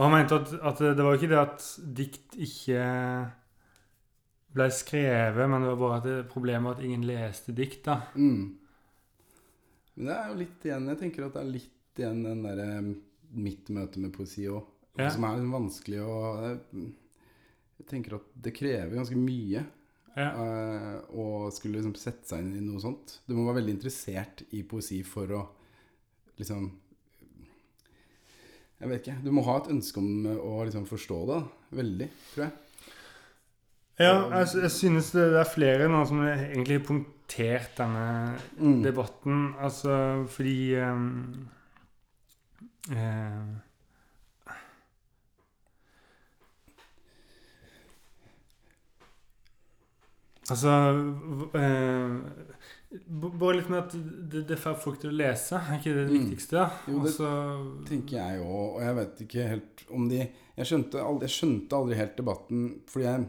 og han mente at, at det var ikke det at dikt ikke ble skrevet, men det var bare at det problemet at ingen leste dikt. da. Mm. Men det er jo litt igjen Jeg tenker at det er litt igjen den derre mitt møte med poesi òg. Ja. Som er liksom vanskelig å Jeg tenker at det krever ganske mye Ja. eh, å skulle liksom sette seg inn i noe sånt. Du må være veldig interessert i poesi for å liksom Jeg vet ikke. Du må ha et ønske om å liksom forstå det. Veldig, tror jeg. Ja, jeg, jeg synes det, det er flere nå som egentlig har punktert denne Mm. debatten. Altså fordi um, eh, Altså eh, b- Bare litt med at det, det får folk til å lese, er ikke det det Mm. viktigste? da? Jo, det Også, tenker jeg òg, og jeg vet ikke helt om de Jeg skjønte aldri, jeg skjønte aldri helt debatten, fordi jeg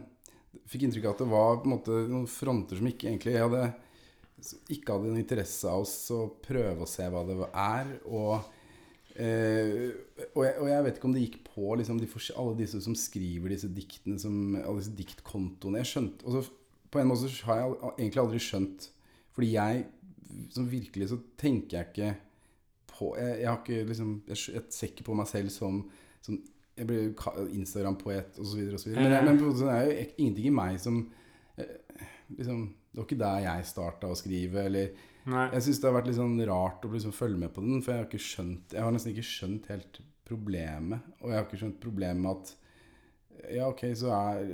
fikk inntrykk av at det var måte noen fronter som ikke egentlig jeg hadde ikke hadde en interesse av oss å prøve å se hva det er. Og, eh, og, jeg, og jeg vet ikke om det gikk på liksom, de alle disse som skriver disse diktene, som, alle disse diktkontoene. Jeg skjønte, og så På en måte så har jeg egentlig aldri skjønt Fordi jeg som virkelig så tenker jeg ikke på Jeg, jeg har ikke liksom Jeg, jeg ser ikke på meg selv som, som Jeg blir Instagram-poet osv. osv. Men, jeg- men så er jo ingenting i meg som eh, liksom, Det var ikke der jeg starta å skrive. Eller Nei. jeg syns det har vært litt sånn rart å liksom følge med på den, for jeg har ikke skjønt Jeg har nesten ikke skjønt helt problemet. Og jeg har ikke skjønt problemet med at ja, ok, så er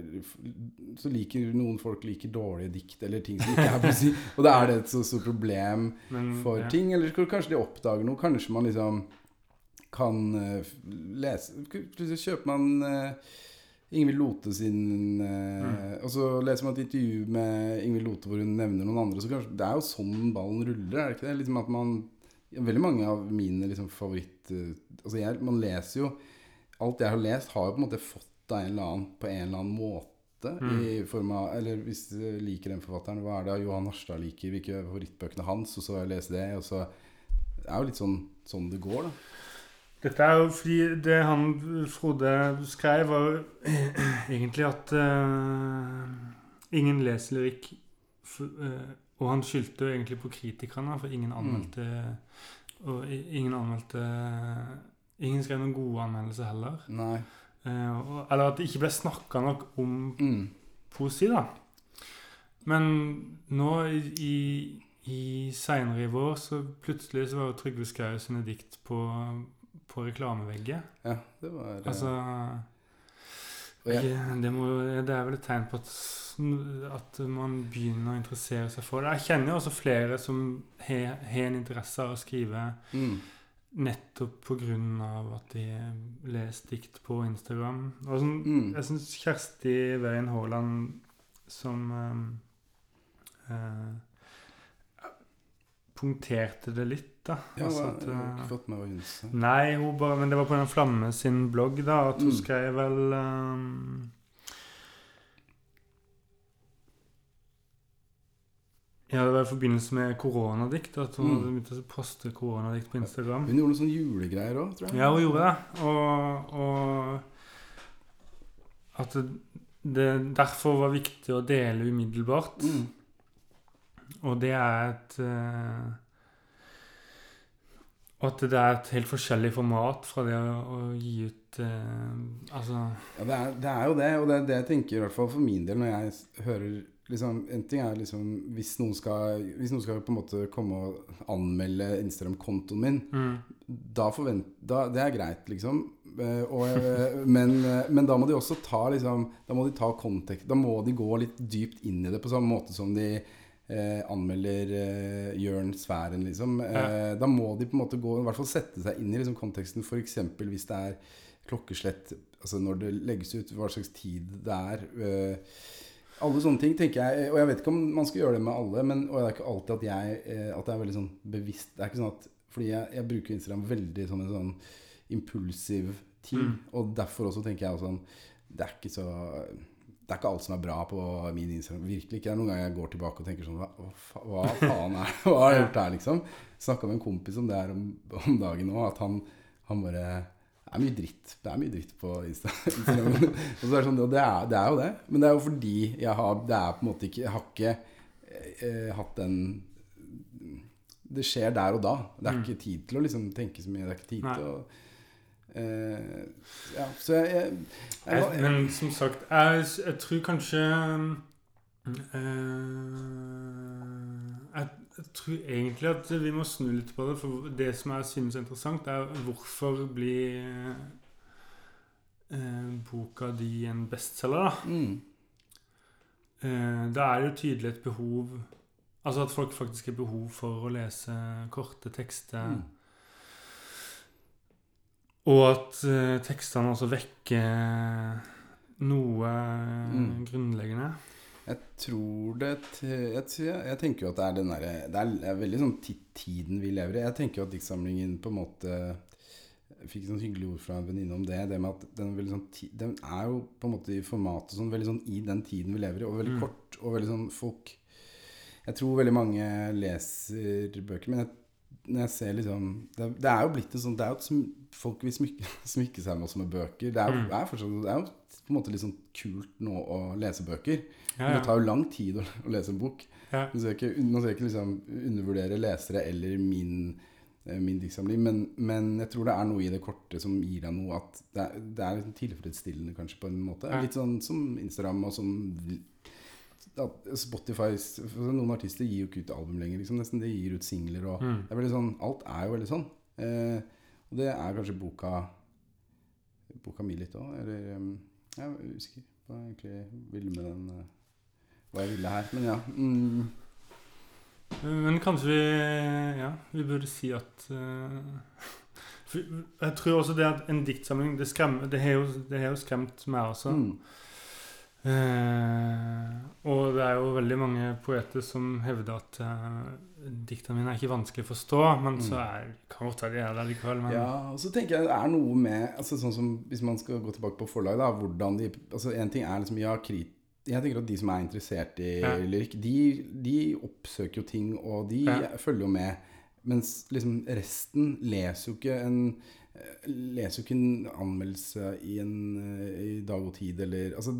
Så liker noen folk liker dårlige dikt eller ting som ikke er poesi. Og da er det et så stort problem Men, for ja. ting. Eller kanskje de oppdager noe. Kanskje man liksom kan uh, lese Plutselig kjøper man uh, Ingvild Lote sin eh, Og så leser man et intervju med Ingvild Lote hvor hun nevner noen andre. Så kanskje, det er jo sånn ballen ruller, er det ikke det? Liksom at man Veldig mange av mine liksom, favoritt... altså jeg, man leser jo Alt jeg har lest, har jo på en måte fått av en eller annen på en eller annen måte. I form av, eller hvis du liker den forfatteren, hva er det Johan Harstad liker? Hvilke favorittbøkene hans? Og så lest det. Og så Det er jo litt sånn, sånn det går, da. Dette er jo fordi det han Frode skrev, var jo egentlig at uh, ingen leser lyrikk. f- eh, og han skyldte jo egentlig på kritikerne, for ingen anmeldte Og ingen anmeldte Ingen skrev noen gode anmeldelser heller. Nei. Eh, eller at det ikke ble snakka nok om Mm. poesi, da. Men nå i, i, seinere i vår så plutselig så var jo Trygve Skau sine dikt på, på reklamevegget. Ja, det var eh, Altså jeg- det, må, det er vel et tegn på at, at man begynner å interessere seg for det. Jeg kjenner jo også flere som har en interesse av å skrive mm. Nettopp av at de leser dikt på Instagram. Sånn, Mm. Jeg syns Kjersti Weien Haaland som ehm, eh, punkterte det litt, da. Ja, Altså at, jeg har eh, ikke fått med hva hun sa. Nei, hun bare, men det var på den Flamme sin blogg, da, at hun Mm. skrev vel ehm, Ja, det var i forbindelse med koronadikt at hun Mm. hadde begynt å poste koronadikt på Instagram. Hun gjorde noen sånne julegreier òg, tror jeg. Ja, hun gjorde det. Og, og at det, derfor var viktig å dele umiddelbart. Mm. Og det er et eh, Og at det er et helt forskjellig format fra det å, å gi ut eh, Altså Ja, det er, det er jo det, og det er det jeg tenker i hvert fall for min del når jeg hører liksom, En ting er liksom hvis noen skal, hvis noen skal på en måte komme og anmelde Instagram-kontoen min, mm, da forvent, da, Det er greit, liksom. Eh, Og, eh, men, eh, men da må de også ta liksom, Da må de ta kontekst Da må de gå litt dypt inn i det på samme måte som de eh, anmelder eh, Jørn Sværen, liksom. Eh, Da må de på en måte gå I hvert fall sette seg inn i liksom, konteksten. F.eks. hvis det er klokkeslett Altså når det legges ut, hva slags tid det er. eh, alle sånne ting tenker jeg Og jeg vet ikke om man skal gjøre det med alle, men, og det er ikke alltid at jeg eh, At det er veldig sånn bevisst. Det er ikke sånn at Fordi jeg, jeg bruker Instagram veldig som en sånn impulsiv ting. Mm. Og derfor også tenker jeg sånn Det er ikke så det er ikke alt som er bra på min Instagram. Virkelig ikke. Det er noen ganger jeg går tilbake og tenker sånn Hva, hva, faen er Hva har jeg gjort her, liksom? Snakka med en kompis om det her om, om dagen òg. At han, han bare Det er mye dritt. Det er mye dritt på Insta. Instagram. og så er det sånn, det er, det er jo det. Men det er jo fordi jeg har Det er på en måte ikke Jeg har ikke eh, hatt den Det skjer der og da. Det er Mm. ikke tid til å liksom tenke så mye. Det er ikke tid Nei. til å eh, Ja, så jeg, jeg, jeg, jeg, Men som sagt, jeg, jeg tror kanskje eh, jeg, jeg tror egentlig at vi må snu litt på det. For det som jeg synes er interessant, er hvorfor blir eh, boka di en bestselger, da? mm, Eh, da er det jo tydelig et behov Altså at folk faktisk har behov for å lese korte tekster. mm. Og at eh, tekstene også vekker noe Mm. grunnleggende. Jeg tror det jeg, jeg tenker jo at det er den derre Det er, veldig sånn tiden vi lever i. Jeg tenker jo at diktsamlingen på en måte Jeg fikk sånn hyggelig ord fra en venninne om det. Det med at den, er sånn, den er jo på en måte i formatet sånn veldig sånn i den tiden vi lever i, og veldig Mm. kort. Og veldig sånn folk Jeg tror veldig mange leser bøker, men jeg, når jeg ser liksom Det, det er jo blitt en sånn Det er jo et Folk vil smykke, smykke seg med også med bøker. Det er, jo, Mm. er fortsatt, det er jo på en måte litt sånn kult nå å lese bøker. Men. Det tar jo lang tid å, å lese en bok. ja. Nå skal jeg ikke, skal jeg ikke liksom undervurdere lesere eller min, eh, min diktsamling, men, men jeg tror det er noe i det korte som gir deg noe at det er, det er tilfredsstillende kanskje på en måte. Ja. Litt sånn som Instagram og som Spotify Noen artister gir jo ikke ut album lenger, liksom. Nesten de gir ut singler og Mm. det er sånn, Alt er jo veldig sånn. Eh, og det er kanskje boka Boka mi litt òg. Eller em, Jeg er usikker på hva jeg egentlig ville med den eh, Hva jeg ville her. Men ja. Mm, Men kanskje vi Ja, vi burde si at uh, Jeg tror også det at en diktsamling Det, skremmer, det, har, jo, det har jo skremt meg også. mm. Uh, og det er jo veldig mange poeter som hevder at uh, diktene mine er ikke vanskelig å forstå, men så Mm. er, kan godt være de er det likevel. Men, Ja, og så tenker jeg det er noe med altså Sånn som Hvis man skal gå tilbake på forlag, da hvordan de altså En ting er liksom Ja, krit, jeg tenker at de som er interessert i Ja. lyrikk, de, de oppsøker jo ting, og de Ja. følger jo med. Mens liksom resten leser jo ikke en Leser jo ikke en anmeldelse i, en, eh, i Dag og Tid eller altså,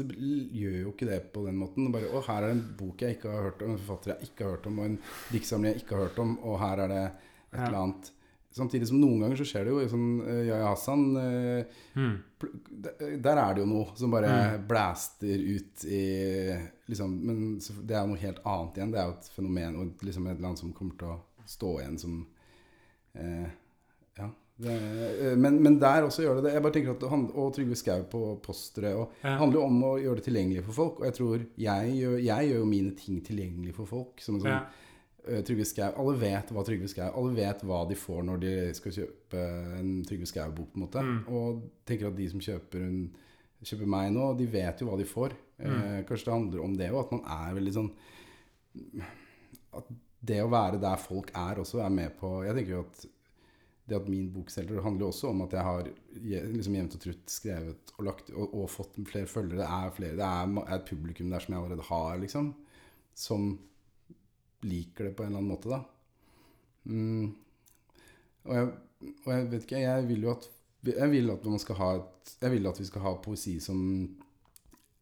De gjør jo ikke det på den måten. Bare, å, her er det en bok jeg ikke har hørt om, en forfatter jeg ikke har hørt om, og en diktsamling jeg ikke har hørt om, og her er det et Ja. eller annet. Samtidig som noen ganger så skjer det jo sånn uh, Yahya Hassan eh, Mm. Der er det jo noe som bare Mm. blaster ut i liksom, Men det er jo noe helt annet igjen. Det er jo et fenomen og liksom et annet som kommer til å stå igjen som eh, Ja. Det, eh, men, men der også gjør det det. Jeg bare tenker at han, Og Trygve Skau på postere. Og Ja. det handler jo om å gjøre det tilgjengelig for folk. Og jeg tror jeg gjør, jeg gjør jo mine ting tilgjengelig for folk. Som en sånn Ja. Eh, Trygve Skau Alle vet hva Trygve Skau Alle vet hva de får når de skal kjøpe en Trygve Skau-bok, på en måte. Mm. Og tenker at de som kjøper, en, kjøper meg nå, de vet jo hva de får. Eh, Mm. kanskje det handler om det òg, at man er veldig sånn At det å være der folk er, også er med på Jeg tenker jo at det at min bok selger, handler jo også om at jeg har liksom jevnt og trutt skrevet og lagt og, og fått flere følgere. Det er, flere, det er et publikum der som jeg allerede har, liksom. Som liker det på en eller annen måte, da. Mm. Og, jeg, og jeg vet ikke, jeg vil jo at Jeg vil at man skal ha et Jeg vil at vi skal ha poesi som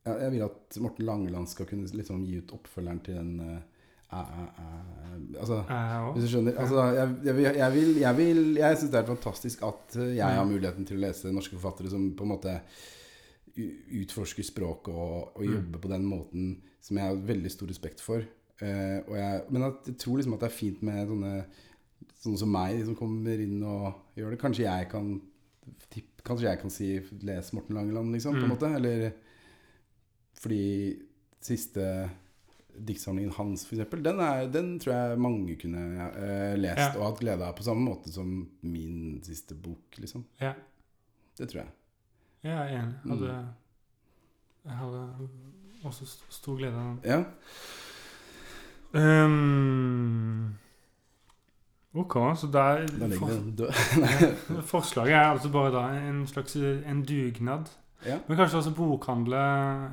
Jeg vil at Morten Langeland skal kunne liksom gi ut oppfølgeren til den eh, æ, æ, æ, Altså hvis du skjønner? Altså, jeg, jeg, jeg, vil, jeg, vil, jeg syns det er fantastisk at eh, jeg har Mm. muligheten til å lese norske forfattere som på en måte utforsker språket og, og Mm. jobber på den måten som jeg har veldig stor respekt for. Og jeg, men at, jeg tror liksom at det er fint med sånne sånne som meg som kommer inn og gjør det. Kanskje jeg kan tipp, Kanskje jeg kan si 'les Morten Langeland', liksom, på en Mm. måte. Eller fordi siste diktsamlingen hans, eksempel, den, er, den tror jeg mange kunne uh, lest Ja. og hatt glede av på samme måte som min siste bok, liksom. Ja. Det tror jeg. Jeg er enig. Mm. Jeg hadde også stor glede av den. Ja. Ehm, ok, så der for. Forslaget er altså bare da en slags en dugnad. Ja. Men kanskje også bokhandler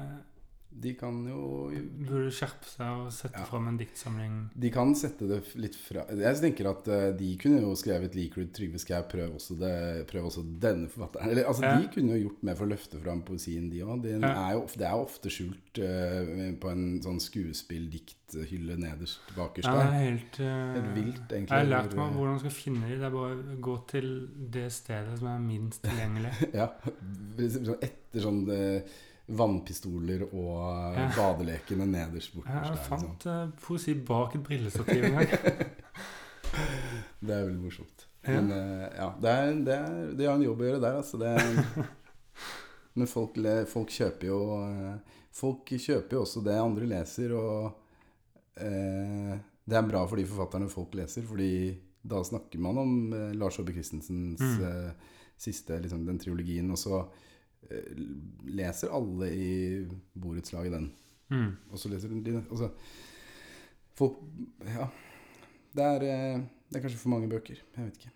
De kan jo burde skjerpe seg og sette Ja. fram en diktsamling. De kan sette det litt fra Jeg tenker at eh, de kunne jo skrevet du Trygve Skau, prøv prøv også denne forfatteren'. Eller, altså, Ja. De kunne jo gjort mer for å løfte fram poesien, de òg. Det, Ja. er jo of- det er ofte skjult uh, på en sånn skuespilldikthylle nederst bakerst Ja, det er helt, uh, Helt vilt, egentlig. Jeg har lært meg hvordan man skal finne de. Det er bare å gå til det stedet som er minst tilgjengelig. Ja. Etter sånn eh, vannpistoler og Ja. badelekene nederst borterst Jeg fant Liksom. eh, poesi bak et brillestativ en gang. Det er veldig morsomt. Ja. Men eh, ja, det er, det, er, det har en jobb å gjøre der, altså. Det, men folk, folk kjøper jo eh, Folk kjøper jo også det andre leser, og eh, det er bra for de forfatterne folk leser, fordi da snakker man om eh, Lars Aabye Christensens Mm. eh, siste, liksom, den triologien, og så leser alle i borettslaget den. Mm. Og så leser de altså, Folk Ja. Det er, eh, det er kanskje for mange bøker. Jeg vet ikke.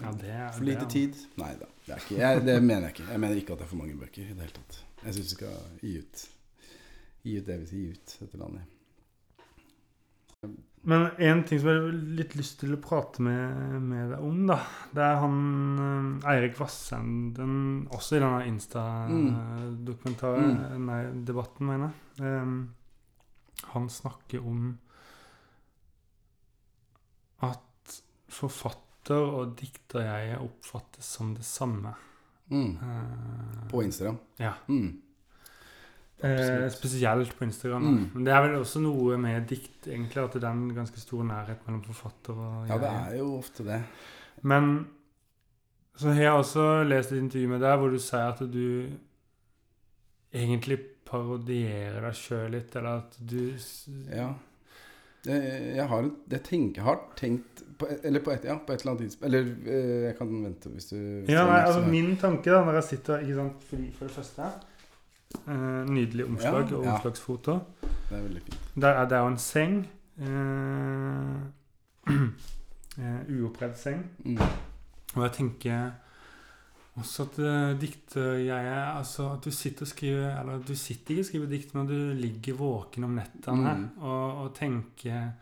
Ja, det er For lite det, tid? Nei da, det, jeg, det mener jeg ikke. Jeg mener ikke at det er for mange bøker i det hele tatt. Jeg syns vi skal gi ut Gi ut det vi skal gi ut, dette landet. Men en ting som jeg har litt lyst til å prate med, med deg om, da, det er han eh, Eirik Vassenden, også i denne Insta-dokumentaren, Mm. nei, debatten, mener jeg. Um, han snakker om at forfatter og dikter jeg oppfattes som det samme. Mm. Uh, På Instagram. Ja. Mm. Eh, spesielt på Instagram. Mm. Men det er vel også noe med dikt, egentlig, at det er en ganske stor nærhet mellom forfatter og Ja, det er jo ofte det. Men så har jeg også lest et intervju med deg hvor du sier at du egentlig parodierer deg sjøl litt, eller at du Ja. Jeg, har Jeg tenker, har tenkt på, Eller på et, ja, på et eller annet tidspunkt Eller eh, jeg kan vente hvis du hvis Ja, nei, altså. Min tanke da, når jeg sitter ikke sant, fordi For det første Nydelig omslag og omslagsfoto. Det er veldig fint. Der er det jo en seng. Eh, eh, uoppredd seng. Mm. Og jeg tenker også at dikterjeget Altså at du sitter og skriver Eller du sitter ikke og skriver dikt, men du ligger våken om nettene Mm. og, og tenker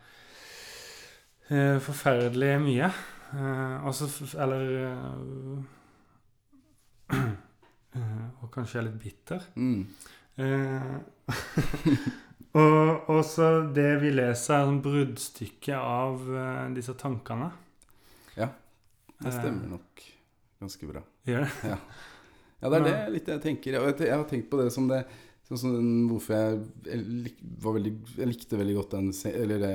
eh, forferdelig mye. Eh, og Eller eh, eh, Og kanskje er litt bitter. Mm. Eh, og, også det vi leser, er en bruddstykke av eh, disse tankene. Ja, Det Eh, stemmer nok ganske bra. Gjør det? Ja, det er det litt jeg tenker. Jeg, har tenkt på det som det Sånn som den, hvorfor jeg, jeg, veldig, jeg likte veldig godt den, eller det,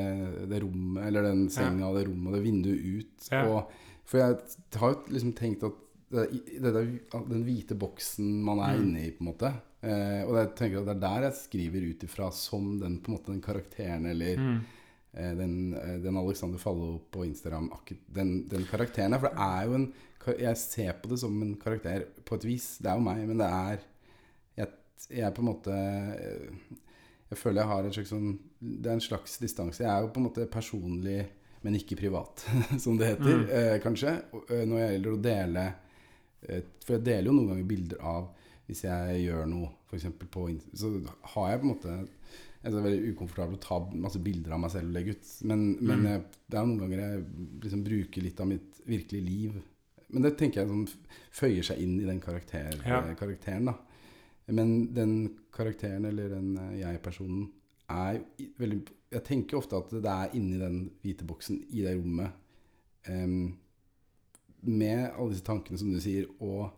det rommet, eller den senga, det rommet og det vinduet ut. Ja. Og, for jeg har jo liksom tenkt at det, der, den hvite boksen man er Mm. inne i, på en måte eh, Og jeg tenker at det er der jeg skriver ut ifra som den, på en måte, den karakteren, eller Mm. eh, den, eh, den Alexander Fallo på Instagram, den, den karakteren der. For det er jo en Jeg ser på det som en karakter på et vis. Det er jo meg, men det er Jeg, jeg på en måte eh, Jeg føler jeg har en slags sånn Det er en slags distanse. Jeg er jo på en måte personlig, men ikke privat, som det heter, Mm. eh, kanskje. Eh, Når det gjelder å dele For jeg deler jo noen ganger bilder av hvis jeg gjør noe, f.eks. på Så har jeg på en måte jeg er veldig ukomfortabel å ta masse bilder av meg selv og legge ut. Men, men Mm. jeg, det er noen ganger jeg liksom bruker litt av mitt virkelige liv. Men det tenker jeg sånn føyer seg inn i den karakter, Ja. eh, karakteren, da. Men den karakteren, eller den eh, jeg-personen, er jo veldig Jeg tenker ofte at det er inni den hvite boksen, i det rommet, em, med alle disse tankene som du sier, og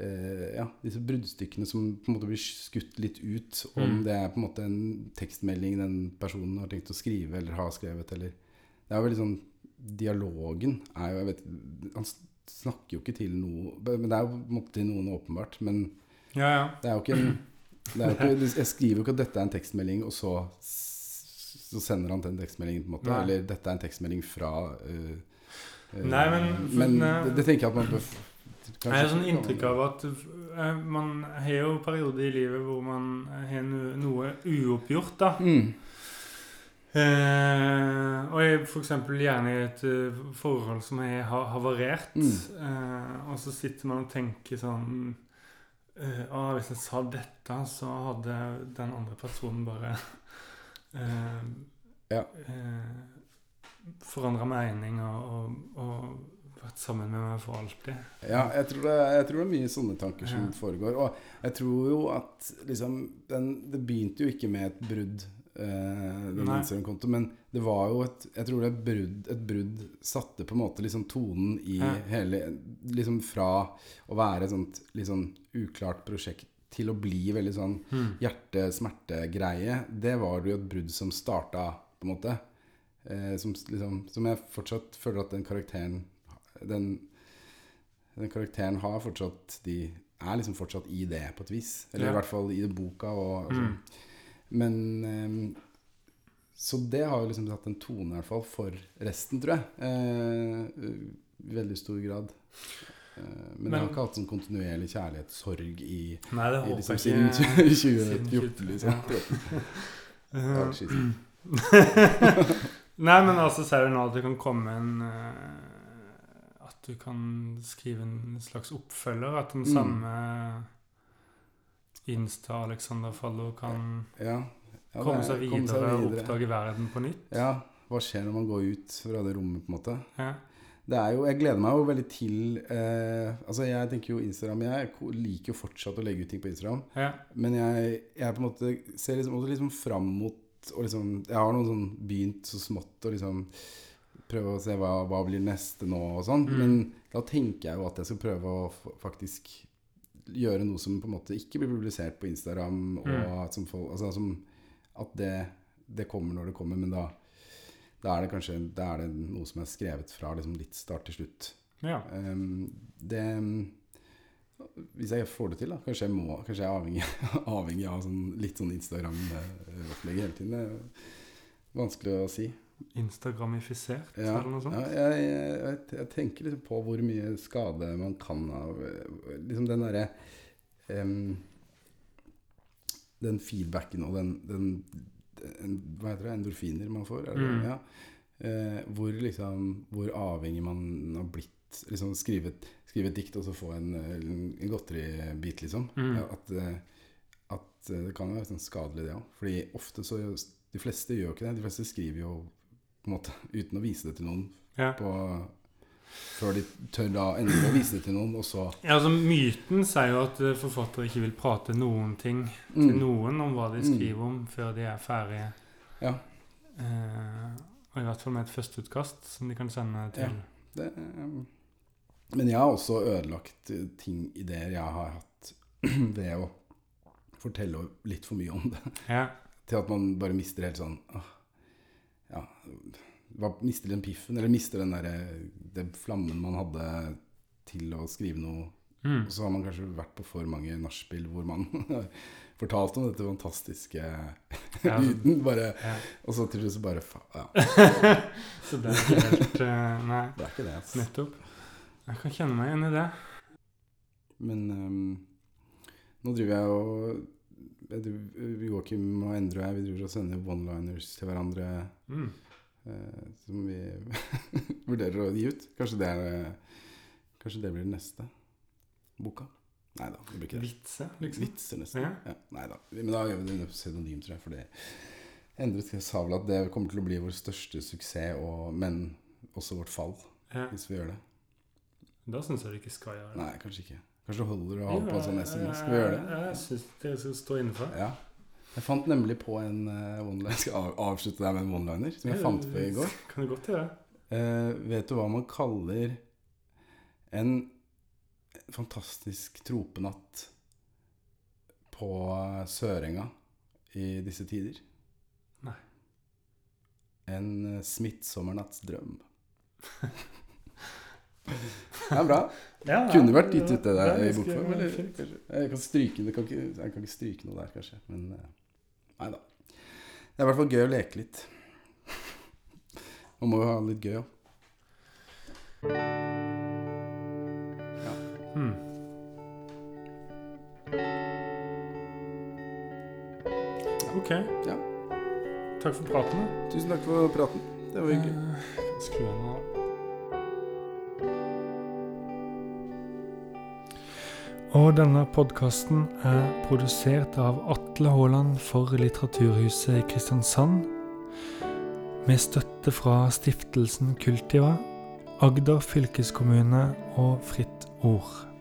eh, ja, disse bruddstykkene som på en måte blir skutt litt ut. Om Mm. det er på en måte en tekstmelding den personen har tenkt å skrive, eller har skrevet, eller Det er jo veldig sånn Dialogen er jo jeg vet, Han snakker jo ikke til noe Men det er jo på en måte til noen åpenbart. Men Ja, ja. det er jo ikke en ikke, Jeg skriver jo ikke at dette er en tekstmelding, og så, så sender han den tekstmeldingen, på en måte. Nei. Eller dette er en tekstmelding fra øh, Nei, men- Men det, det tenker jeg at man bør Jeg har sånn inntrykk av at eh, man har jo perioder i livet hvor man har noe uoppgjort, da. mm. Eh, og jeg for eksempel gjerne i et eh, forhold som er ha havarert. Mm. Eh, og så sitter man og tenker sånn eh, Å, hvis jeg sa dette, så hadde den andre personen bare eh, Ja. Forandra mening og, og, og vært sammen med meg for alltid. Ja, jeg tror, det, jeg tror det er mye sånne tanker som Ja. foregår. Og jeg tror jo at liksom den, Det begynte jo ikke med et brudd, eh, den Instagram-kontoen, men det var jo et Jeg tror det brudd, et brudd satte på en måte liksom tonen i Ja. hele Liksom fra å være et sånt litt sånn uklart prosjekt til å bli veldig sånn hjerte-smerte-greie. Det var jo et brudd som starta, på en måte. Eh, som, liksom, som jeg fortsatt føler at den karakteren den, den karakteren har fortsatt De er liksom fortsatt i det, på et vis. Eller Ja. i hvert fall i det boka. Og, altså. Mm. Men eh, Så det har jo liksom satt en tone, i hvert fall, for resten, tror jeg. Eh, I veldig stor grad. Eh, men, jeg har ikke hatt sånn kontinuerlig kjærlighetssorg i, Nei, det i liksom, siden ikke. 2014, liksom. Ja. Nei, men altså ser du nå at det kan komme en uh, At du kan skrive en slags oppfølger. At den Mm. samme Insta-Alexander Fallo kan Ja. ja komme det komme seg videre og oppdage verden på nytt. Ja, hva skjer når man går ut fra det rommet, på en måte? Ja. Det er jo, Jeg gleder meg jo veldig til eh, Altså, jeg tenker jo Instagram Jeg liker jo fortsatt å legge ut ting på Instagram. ja. Men jeg, jeg på en måte ser liksom også liksom fram mot og liksom, Jeg har noen sånn begynt så smått å liksom prøve å se hva, hva blir neste nå og sånn. Mm. Men da tenker jeg jo at jeg skal prøve å faktisk gjøre noe som på en måte ikke blir publisert på Instagram. Og Mm. at, som folk, altså, som, at det, det kommer når det kommer. Men da, da er det kanskje da er det noe som er skrevet fra liksom litt start til slutt. ja. Um, det Hvis jeg får det til, da. Kanskje jeg må Kanskje jeg er avhengig, avhengig av sånn, litt sånn Instagram-opplegg hele tiden. Det er vanskelig å si. Instagramifisert Ja, eller noe sånt. ja jeg, jeg, jeg, tenker liksom på hvor mye skade man kan av Liksom den derre um, Den feedbacken og den, den, den Hva heter det? Endorfiner man får? Er det, Mm. ja. Eh, hvor liksom Hvor avhengig man har blitt. Liksom skrive, et- dikt og så få en, en, godteribit, liksom. Mm. At, eh, at eh, det kan være sånn skadelig, det òg. Fordi ofte så De fleste gjør ikke det. De fleste skriver jo på en måte uten å vise det til noen Ja. på, før de tør da endelig å vise det til noen, og så Ja, altså Myten sier jo at eh, forfattere ikke vil prate noen ting til Mm. noen om hva de Mm. skriver om, før de er ferdige. Ja. Eh, og i hvert fall med et førsteutkast som de kan sende til. Det, um, men jeg har også ødelagt eh, ting, ideer jeg har hatt, ved å fortelle litt for mye om det. Ja. Til at man bare mister helt sånn Ja, mister den piffen, eller mister den derre den flammen man hadde til å skrive noe. Mm. Og så har man kanskje vært på for mange nachspiel hvor man har fortalt om dette fantastiske Ja, lyden. bare ja. Og så til slutt så bare Ja, Så det er ikke helt eh, Nei, det er ikke det. altså. nettopp. Jeg kan kjenne meg igjen i det. Men um, nå driver jeg og Joakim og Endre og jeg vi driver og sender one-liners til hverandre Mm. uh, som vi vurderer å gi ut. Kanskje det, er, eh, kanskje det blir den neste boka? Nei da, det blir ikke det. Vitse, liksom. Vitser, nesten. Ja. Ja. Nei da. Men da gjør vi det pseudonym, tror jeg. For det Endre sa vel at det kommer til å bli vår største suksess, og, men også vårt fall, Ja. hvis vi gjør det. Da syns jeg det ikke skal gjøre det. Nei, kanskje ikke. Kanskje det holder å ha på en sånn SMS. Skal vi gjøre det? Jeg syns det skal stå innenfor. Ja. Jeg fant nemlig på en uh, one-liner. Jeg skal av- avslutte deg med en one-liner som jeg fant på i går. Kan du godt gjøre. Uh, vet du hva man kaller en fantastisk tropenatt på eh, Sørenga i disse tider? Nei. En smittsommernattsdrøm. det er bra. Ja, Kunne vært gitt ut det der i bokform. Eller Jeg kan stryke det. Kan ikke, jeg kan ikke stryke noe der, kanskje. Men eh, nei da. Det er i hvert fall gøy å leke litt. Man må jo ha litt gøy òg. Hmm. Ok. Ja. Takk for praten. Tusen takk for praten. Det var hyggelig. Uh, skru av. Og denne podkasten er produsert av Atle Haaland for Litteraturhuset i Kristiansand, med støtte fra stiftelsen Kultiva, Agder fylkeskommune og Fritt Ord.